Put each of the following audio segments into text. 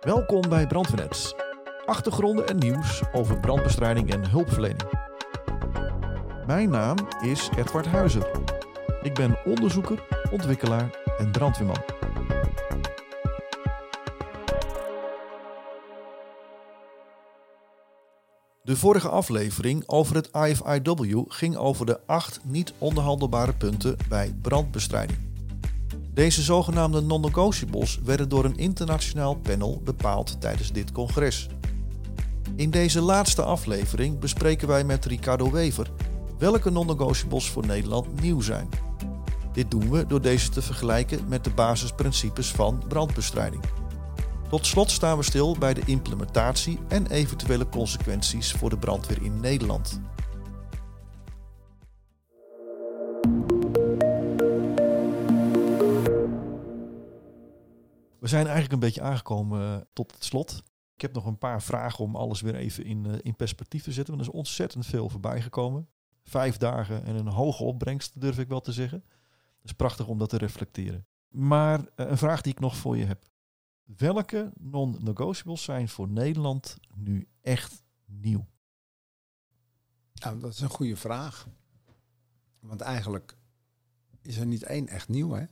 Welkom bij Brandweernet. Achtergronden en nieuws over brandbestrijding en hulpverlening. Mijn naam is Edward Huizer. Ik ben onderzoeker, ontwikkelaar en brandweerman. De vorige aflevering over het IFIW ging over de acht niet onderhandelbare punten bij brandbestrijding. Deze zogenaamde non-negotiables werden door een internationaal panel bepaald tijdens dit congres. In deze laatste aflevering bespreken wij met Ricardo Wever welke non-negotiables voor Nederland nieuw zijn. Dit doen we door deze te vergelijken met de basisprincipes van brandbestrijding. Tot slot staan we stil bij de implementatie en eventuele consequenties voor de brandweer in Nederland. We zijn eigenlijk een beetje aangekomen eh, tot het slot. Ik heb nog een paar vragen om alles weer even in, uh, in perspectief te zetten. Want er is ontzettend veel voorbij gekomen. Vijf dagen en een hoge opbrengst, durf ik wel te zeggen. Het is prachtig om dat te reflecteren. Maar uh, een vraag die ik nog voor je heb. Welke non-negotiables zijn voor Nederland nu echt nieuw? Nou, dat is een goede vraag. Want eigenlijk is er niet één echt nieuw, hè?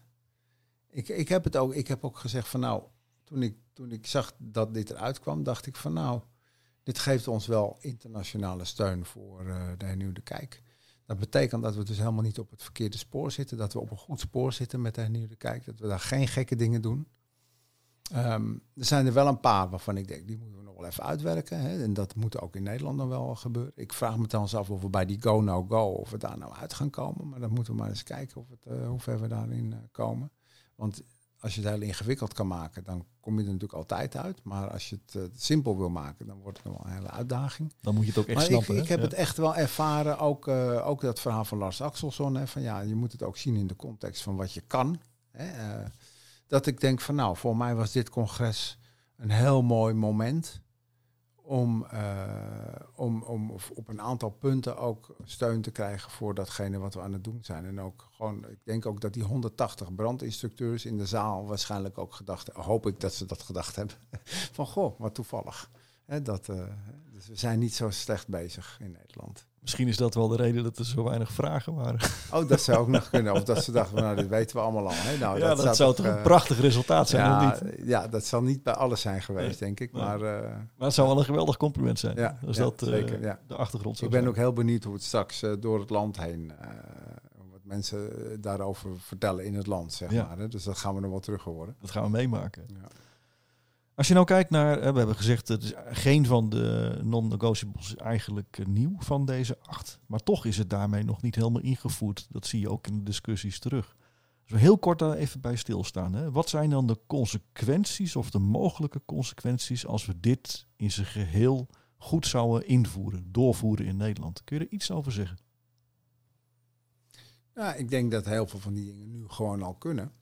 Ik, ik, heb het ook, ik heb ook gezegd van nou, toen ik, toen ik zag dat dit eruit kwam, dacht ik van nou, dit geeft ons wel internationale steun voor uh, de hernieuwde kijk. Dat betekent dat we dus helemaal niet op het verkeerde spoor zitten, dat we op een goed spoor zitten met de hernieuwde kijk, dat we daar geen gekke dingen doen. Um, er zijn er wel een paar waarvan ik denk, die moeten we nog wel even uitwerken. Hè? En dat moet ook in Nederland nog wel gebeuren. Ik vraag me dan af of we bij die go-no-go, of we daar nou uit gaan komen. Maar dan moeten we maar eens kijken of het, uh, hoe ver we daarin uh, komen. Want als je het heel ingewikkeld kan maken, dan kom je er natuurlijk altijd uit. Maar als je het uh, simpel wil maken, dan wordt het nog wel een hele uitdaging. Dan moet je het ook echt maar snappen. Ik, ik heb ja. het echt wel ervaren, ook, uh, ook dat verhaal van Lars Axelsson. Hè, van ja, je moet het ook zien in de context van wat je kan. Hè, uh, dat ik denk van nou, voor mij was dit congres een heel mooi moment om, uh, om, om op een aantal punten ook steun te krijgen voor datgene wat we aan het doen zijn. En ook gewoon, ik denk ook dat die 180 brandinstructeurs in de zaal waarschijnlijk ook gedacht, hoop ik dat ze dat gedacht hebben, van goh, wat toevallig. He, dat, uh, dus we zijn niet zo slecht bezig in Nederland. Misschien is dat wel de reden dat er zo weinig vragen waren. Oh, dat zou ook nog kunnen. Of dat ze dachten, nou, dit weten we allemaal al. Hè? Nou, ja, dat, dat zou toch uh, een prachtig resultaat zijn, ja, of niet? Ja, dat zal niet bij alles zijn geweest, nee, denk ik. Maar, uh, maar het zou wel een geweldig compliment zijn. Ja, als ja, dat uh, zeker, ja. de achtergrond zou Ik ben zijn. ook heel benieuwd hoe het straks door het land heen... wat mensen daarover vertellen in het land, zeg maar. Hè? Dus dat gaan we nog wel terug horen. Dat gaan we meemaken. Ja. Als je nou kijkt naar, we hebben gezegd, het is geen van de non-negotiables eigenlijk nieuw van deze acht. Maar toch is het daarmee nog niet helemaal ingevoerd. Dat zie je ook in de discussies terug. Dus we heel kort daar even bij stilstaan. Hè. Wat zijn dan de consequenties of de mogelijke consequenties als we dit in zijn geheel goed zouden invoeren, doorvoeren in Nederland? Kun je er iets over zeggen? Ja, ik denk dat heel veel van die dingen nu gewoon al kunnen.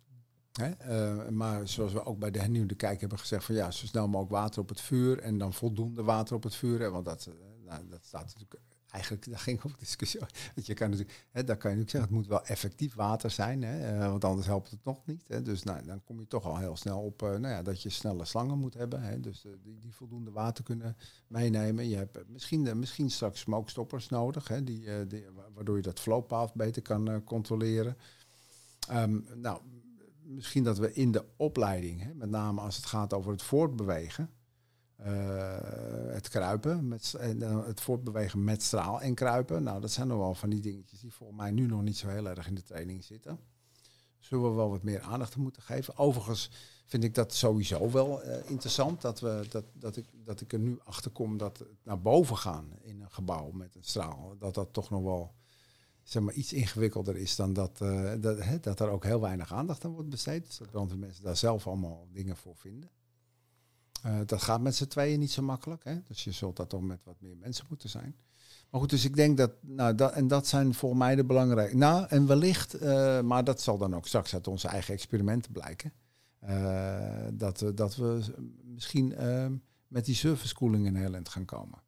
Hè? Uh, maar zoals we ook bij de hernieuwde kijk hebben gezegd van ja, zo snel mogelijk water op het vuur en dan voldoende water op het vuur. Hè? Want dat, uh, nou, dat staat natuurlijk eigenlijk, daar ging ook discussie. Dat je kan natuurlijk, hè, daar kan je natuurlijk zeggen, het moet wel effectief water zijn, hè? Uh, want anders helpt het nog niet. Hè? Dus nou, dan kom je toch al heel snel op nou ja, dat je snelle slangen moet hebben. Hè? Dus die, die voldoende water kunnen meenemen. Je hebt misschien, misschien straks smokestoppers nodig, hè? Die, die, waardoor je dat flowpath beter kan controleren. Um, nou, misschien dat we in de opleiding, hè, met name als het gaat over het voortbewegen, uh, het kruipen, met, uh, het voortbewegen met straal en kruipen. Nou, dat zijn nog wel van die dingetjes die volgens mij nu nog niet zo heel erg in de training zitten. Zullen we wel wat meer aandacht aan moeten geven. Overigens vind ik dat sowieso wel uh, interessant, dat, we, dat, dat, ik, dat ik er nu achter kom dat het naar boven gaan in een gebouw met een straal, dat dat toch nog wel zeg maar, iets ingewikkelder is dan dat, uh, dat, hè, dat er ook heel weinig aandacht aan wordt besteed. Dus dat brandweermensen daar zelf allemaal dingen voor vinden. Uh, dat gaat met z'n tweeën niet zo makkelijk. Hè? Dus je zult dat toch met wat meer mensen moeten zijn. Maar goed, dus ik denk dat, nou, dat en dat zijn volgens mij de belangrijke. Nou, en wellicht, uh, maar dat zal dan ook straks uit onze eigen experimenten blijken. dat, dat we misschien met die serviceschooling in heel gaan komen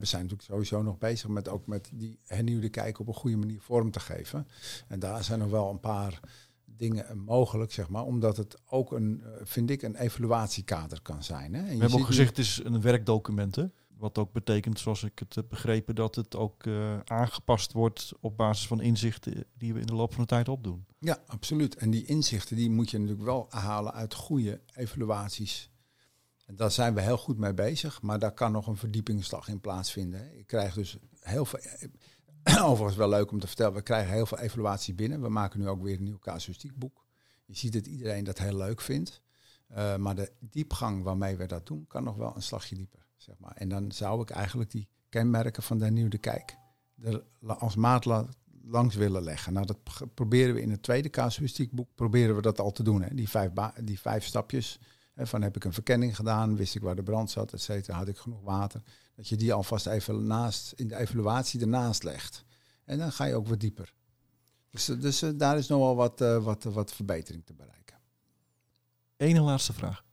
we zijn natuurlijk sowieso nog bezig met ook met die hernieuwde kijk op een goede manier vorm te geven. En daar zijn nog wel een paar dingen mogelijk, zeg maar, omdat het ook een, eh, vind ik, een evaluatiekader kan zijn. Hè? En We hebben ook gezegd, het is een werkdocument. Hè? Wat ook betekent, zoals ik het heb begrepen, dat het ook eh, aangepast wordt op basis van inzichten die we in de loop van de tijd opdoen. Ja, absoluut. En die inzichten die moet je natuurlijk wel halen uit goede evaluaties. En daar zijn we heel goed mee bezig, maar daar kan nog een verdiepingsslag in plaatsvinden. Ik krijg dus heel veel. Overigens wel leuk om te vertellen, we krijgen heel veel evaluaties binnen. We maken nu ook weer een nieuw casuïstiekboek. Je ziet dat iedereen dat heel leuk vindt. Eh, maar de diepgang waarmee we dat doen, kan nog wel een slagje dieper. Zeg maar. En dan zou ik eigenlijk die kenmerken van de nieuwe kijk als maat la- langs willen leggen. Nou, dat proberen we in het tweede casuïstiekboek, proberen we dat al te doen. Hè. Die, vijf die vijf stapjes, van heb ik een verkenning gedaan, wist ik waar de brand zat, et had ik genoeg water. Dat je die alvast even naast, in de evaluatie ernaast legt. En dan ga je ook wat dieper. Dus, eh, dus eh, daar is nog wel wat, eh, wat, wat verbetering te bereiken. Eén laatste vraag.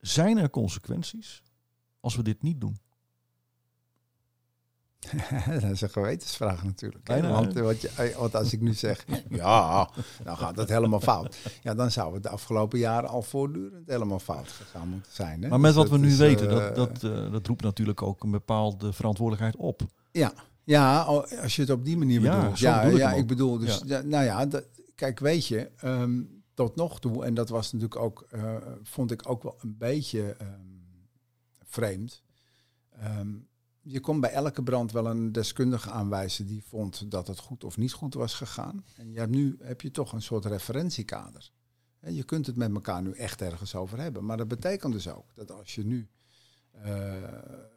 Zijn er consequenties als we dit niet doen? dat is een gewetensvraag natuurlijk. Want, wat je, eh, want als ik nu zeg, ja, dan gaat het helemaal fout. Ja, dan zou het de afgelopen jaren al voortdurend helemaal fout gegaan moeten zijn. Hè? Maar met Dus wat we nu is, weten, eh, dat, dat, eh, dat roept natuurlijk ook een bepaalde verantwoordelijkheid op. Ja, ja, al- als je het op die manier Ja, bedoelt. zo Ja, bedoel ja, ik bedoel dus, Ja. nou ja, dat, kijk, weet je, ehm, tot nog toe, en dat was natuurlijk ook, vond ik ook wel een beetje ehm, vreemd. Ehm, je kon bij elke brand wel een deskundige aanwijzen die vond dat het goed of niet goed was gegaan. En nu heb je toch een soort referentiekader. Je kunt het met elkaar nu echt ergens over hebben. Maar dat betekent dus ook dat als je nu eh,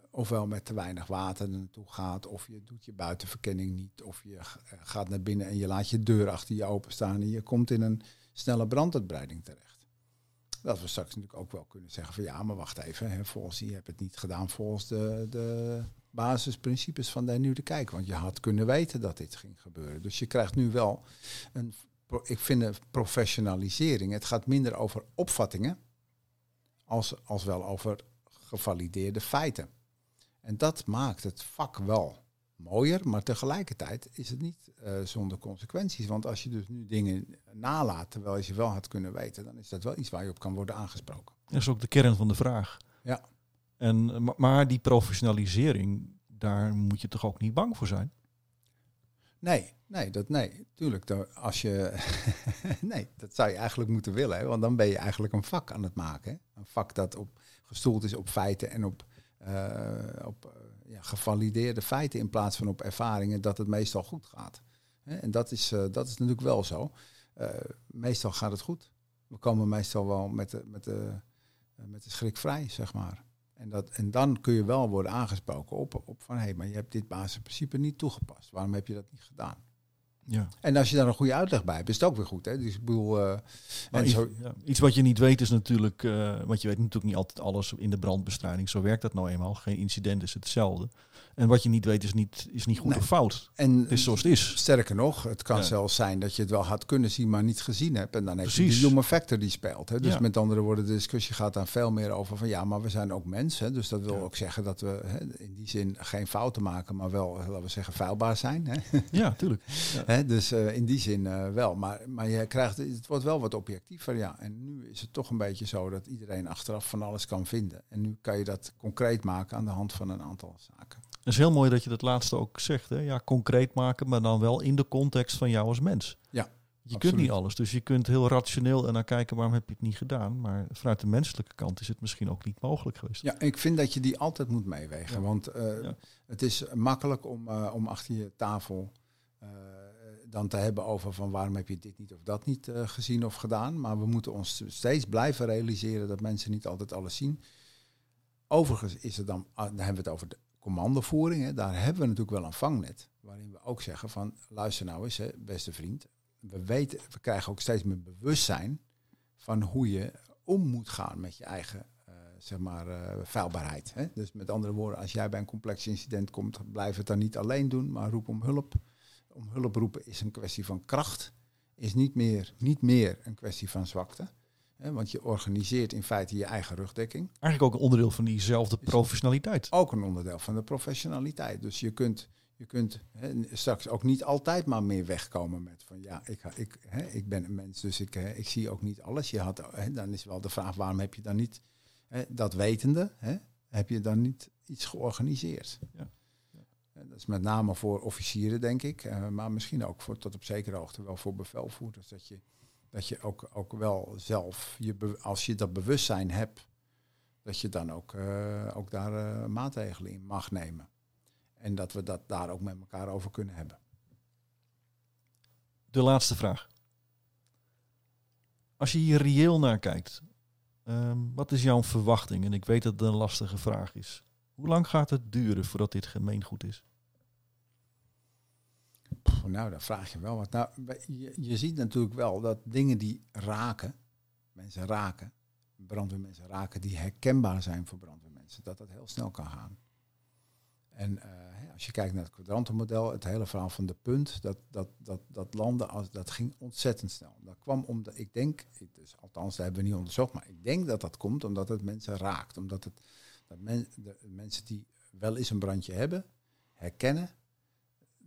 ofwel met te weinig water er naartoe gaat, of je doet je buitenverkenning niet, of je eh, gaat naar binnen en je laat je deur achter je openstaan en je komt in een snelle branduitbreiding terecht. Dat we straks natuurlijk ook wel kunnen zeggen van ja, maar wacht even, hè, volgens je hebt het niet gedaan volgens de, de basisprincipes van de hernieuwde kijk, want je had kunnen weten dat dit ging gebeuren. Dus je krijgt nu wel een, ik vind een professionalisering. Het gaat minder over opvattingen als, als wel over gevalideerde feiten. En dat maakt het vak wel mooier, maar tegelijkertijd is het niet eh, zonder consequenties. Want als je dus nu dingen nalaat terwijl je ze wel had kunnen weten, dan is dat wel iets waar je op kan worden aangesproken. Dat is ook de kern van de vraag. Ja. En, eh, ma- maar die professionalisering, daar moet je toch ook niet bang voor zijn? Nee, nee, dat nee. Tuurlijk, als je. nee, dat zou je eigenlijk moeten willen, want dan ben je eigenlijk een vak aan het maken. Een vak dat op, gestoeld is op feiten en op, eh, op eh, ja, gevalideerde feiten in plaats van op ervaringen dat het meestal goed gaat. En dat is, dat is natuurlijk wel zo. Meestal gaat het goed. We komen meestal wel met de, met de, met de schrik vrij, zeg maar. En, dat, en dan kun je wel worden aangesproken op, op van hé, hey, maar je hebt dit basisprincipe niet toegepast. Waarom heb je dat niet gedaan? Ja. En als je daar een goede uitleg bij hebt, is het ook weer goed. Hè? Dus ik bedoel, eh, en iets, zo, ja, iets wat je niet weet is natuurlijk, eh, want je weet natuurlijk niet altijd alles in de brandbestrijding. Zo werkt dat nou eenmaal. Geen incident is hetzelfde. En wat je niet weet is niet, is niet goed Nee. of fout. en Het is zoals het is. sterker nog, het kan Ja. zelfs zijn dat je het wel had kunnen zien, maar niet gezien hebt. En dan heb je de human factor die speelt. Hè? Dus Ja. met andere woorden, de discussie gaat dan veel meer over van ja, maar we zijn ook mensen. Dus dat wil Ja. ook zeggen dat we hè, in die zin geen fouten maken, maar wel, laten we zeggen, vuilbaar zijn. Hè? Ja, tuurlijk. Hè, dus eh, in die zin eh, wel. Maar, maar je krijgt, het wordt wel wat objectiever, ja. En nu is het toch een beetje zo dat iedereen achteraf van alles kan vinden. En nu kan je dat concreet maken aan de hand van een aantal zaken. Het is heel mooi dat je dat laatste ook zegt. Hè? Ja, concreet maken, maar dan wel in de context van jou als mens. Ja, Je kunt niet alles. Dus je kunt heel rationeel en dan kijken waarom heb je het niet gedaan. Maar vanuit de menselijke kant is het misschien ook niet mogelijk geweest. Ja, ik vind dat je die altijd moet meewegen. Ja. Want eh, Ja. het is makkelijk om, om achter je tafel dan te hebben over van waarom heb je dit niet of dat niet eh, gezien of gedaan. Maar we moeten ons steeds blijven realiseren dat mensen niet altijd alles zien. Overigens is het dan, ah, dan hebben we het over de commandovoering. Hè. Daar hebben we natuurlijk wel een vangnet. Waarin we ook zeggen van luister nou eens, hè, beste vriend. We weten, we krijgen ook steeds meer bewustzijn van hoe je om moet gaan met je eigen eh, zeg maar, eh, vuilbaarheid. Hè? Dus met andere woorden, als jij bij een complex incident komt, blijf het dan niet alleen doen, maar roep om hulp. Om hulp roepen is een kwestie van kracht, is niet meer, niet meer een kwestie van zwakte. Hè? Want je organiseert in feite je eigen rugdekking. Eigenlijk ook een onderdeel van diezelfde professionaliteit. Ook een onderdeel van de professionaliteit. Dus je kunt, Je kunt hè, straks ook niet altijd maar meer wegkomen met van ja, ik, ik, hè, ik ben een mens, dus ik, ik zie ook niet alles. Je had, dan is wel de vraag, waarom heb je dan niet dat wetende, heb je dan niet iets georganiseerd? Ja. Dat is met name voor officieren, denk ik, eh, maar misschien ook voor, tot op zekere hoogte wel voor bevelvoerders. Dat je, dat je ook, ook wel zelf, je als je dat bewustzijn hebt, dat je dan ook, eh, ook daar eh, maatregelen in mag nemen. En dat we dat daar ook met elkaar over kunnen hebben. De laatste vraag. Als je hier reëel naar kijkt, ehm, wat is jouw verwachting? En ik weet dat het een lastige vraag is. Hoe lang gaat het duren voordat dit gemeengoed is? Nou, dan vraag je wel wat. Nou, je, ziet natuurlijk wel dat dingen die raken, mensen raken, brandweermensen raken, die herkenbaar zijn voor brandweermensen, dat dat heel snel kan gaan. En eh, als je kijkt naar het kwadrantenmodel, het hele verhaal van de punt, dat, dat, dat, dat landen, als, dat ging ontzettend snel. Dat kwam omdat, ik denk, dus, althans, dat hebben we niet onderzocht, maar ik denk dat dat komt omdat het mensen raakt. Omdat het, dat de, mensen die wel eens een brandje hebben, herkennen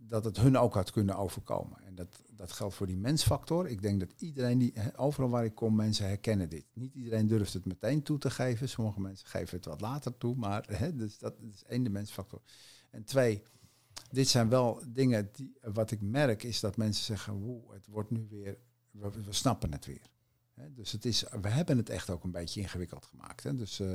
dat het hun ook had kunnen overkomen. En dat, dat geldt voor die mensfactor. Ik denk dat iedereen die, overal waar ik kom, mensen herkennen dit. Niet iedereen durft het meteen toe te geven. Sommige mensen geven het wat later toe. Maar hè, dus dat is één, de mensfactor. En twee, dit zijn wel dingen die, wat ik merk, is dat mensen zeggen, woe, het wordt nu weer, we, we snappen het weer. Dus het is, we hebben het echt ook een beetje ingewikkeld gemaakt. Hè. Dus, eh,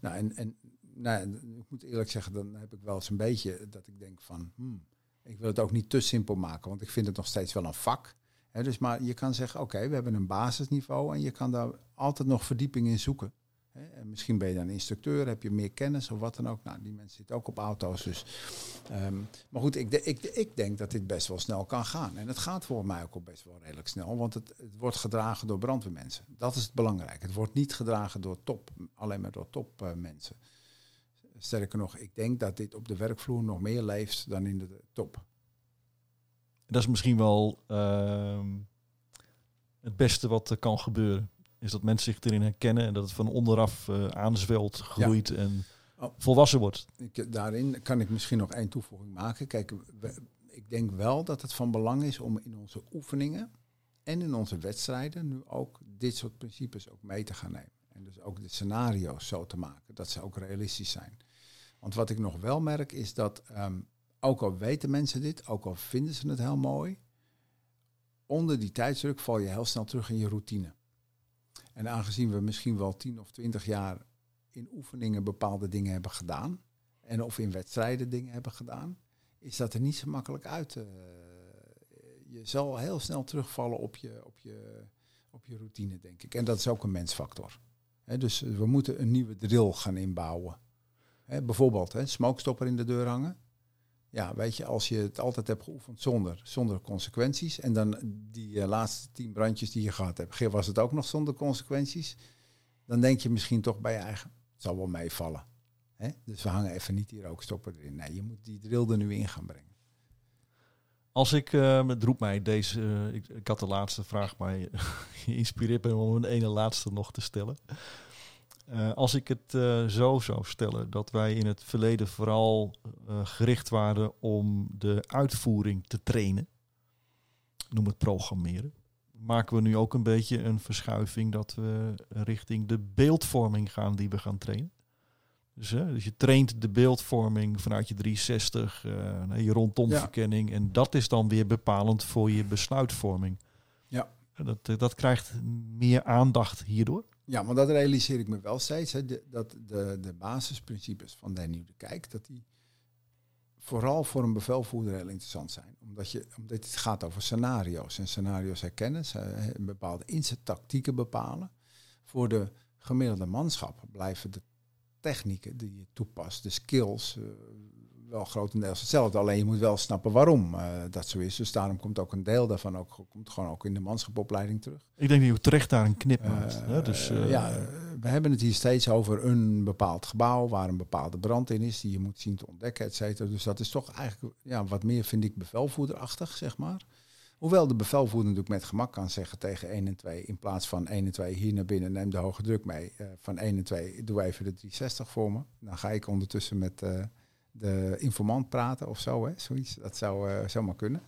nou, en, en nou, ik moet eerlijk zeggen, dan heb ik wel eens een beetje dat ik denk van, hmm, ik wil het ook niet te simpel maken, want ik vind het nog steeds wel een vak. Hè, dus maar je kan zeggen, oké, we hebben een basisniveau en je kan daar altijd nog verdieping in zoeken. Misschien ben je dan instructeur, heb je meer kennis of wat dan ook. Nou, die mensen zitten ook op auto's. Dus. ehm, maar goed, ik, ik, ik denk dat dit best wel snel kan gaan. En het gaat volgens mij ook best wel redelijk snel, want het, wordt gedragen door brandweermensen. Dat is het belangrijk. Het wordt niet gedragen door top, alleen maar door topmensen. Sterker nog, ik denk dat dit op de werkvloer nog meer leeft dan in de top. Dat is misschien wel ehm, het beste wat er kan gebeuren. Is dat mensen zich erin herkennen en dat het van onderaf eh, aanzwelt, groeit en Oh. volwassen wordt. Ik, daarin kan ik misschien nog één toevoeging maken. Kijk, we- ik denk wel dat het van belang is om in onze oefeningen en in onze wedstrijden nu ook dit soort principes ook mee te gaan nemen. En dus ook de scenario's zo te maken dat ze ook realistisch zijn. Want wat ik nog wel merk is dat, ehm, ook al weten mensen dit, ook al vinden ze het heel mooi, onder die tijdsdruk val je heel snel terug in je routine. En aangezien we misschien wel 10 of 20 jaar in oefeningen bepaalde dingen hebben gedaan, en of in wedstrijden dingen hebben gedaan, is dat er niet zo makkelijk uit. eh, je zal heel snel terugvallen op je, op, je, op je routine, denk ik. En dat is ook een mensfactor. Dus we moeten een nieuwe drill gaan inbouwen. Bijvoorbeeld, hè, smokestopper in de deur hangen. Ja, weet je, als je het altijd hebt geoefend zonder, zonder consequenties. En dan die eh, laatste tien brandjes die je gehad hebt, was het ook nog zonder consequenties. Dan denk je misschien toch bij je eigen, zal wel meevallen. Hè? Dus we hangen even niet die rookstopper erin. Nee, je moet die drill er nu in gaan brengen. Als ik, eh, het mij deze, eh, ik, had de laatste vraag, maar je inspireert me om een ene laatste nog te stellen. Eh, als ik het eh, zo zou stellen dat wij in het verleden vooral eh, gericht waren om de uitvoering te trainen, noem het programmeren, maken we nu ook een beetje een verschuiving dat we richting de beeldvorming gaan die we gaan trainen. Dus, hè, dus je traint de beeldvorming vanuit je 360, eh, naar je rondomverkenning. En dat is dan weer bepalend voor je besluitvorming. Ja. Dat, dat krijgt meer aandacht hierdoor. Ja, maar dat realiseer ik me wel steeds. Hè, dat de, de basisprincipes van de nieuwe kijk, dat die vooral voor een bevelvoerder heel interessant zijn. Omdat, je, omdat het gaat over scenario's. En scenario's herkennen, bepaalde inzettactieken bepalen. Voor de gemiddelde manschap blijven de technieken die je toepast, de skills, eh, wel grotendeels hetzelfde. Alleen je moet wel snappen waarom eh, dat zo is. Dus daarom komt ook een deel daarvan ook, komt gewoon ook in de manschapopleiding terug. Ik denk dat je terecht daar een knip maakt. Eh, hè? Dus, eh, ja, we hebben het hier steeds over een bepaald gebouw waar een bepaalde brand in is, die je moet zien te ontdekken, et cetera. Dus dat is toch eigenlijk ja, wat meer, vind ik, bevelvoerderachtig, zeg maar. Hoewel de bevelvoerder natuurlijk met gemak kan zeggen tegen 1 en 2, in plaats van 1 en 2 hier naar binnen, neem de hoge druk mee. Van 1 en 2, doe even de 360 voor me. Dan ga ik ondertussen met de informant praten of zo, hè, zoiets. Dat zou uh, zomaar kunnen.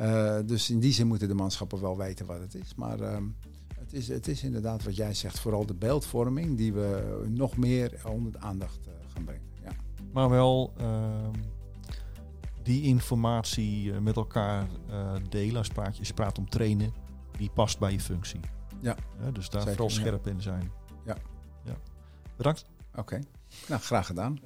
Uh, dus in die zin moeten de manschappen wel weten wat het is. Maar uh, het, is, het is inderdaad wat jij zegt, vooral de beeldvorming die we nog meer onder de aandacht gaan brengen. Ja. Maar wel ehm, die informatie met elkaar delen als praat, je praat om trainen, die past bij je functie. Ja. dus daar vooral scherp in zijn. Ja. ja. Bedankt. Oké, nou graag gedaan.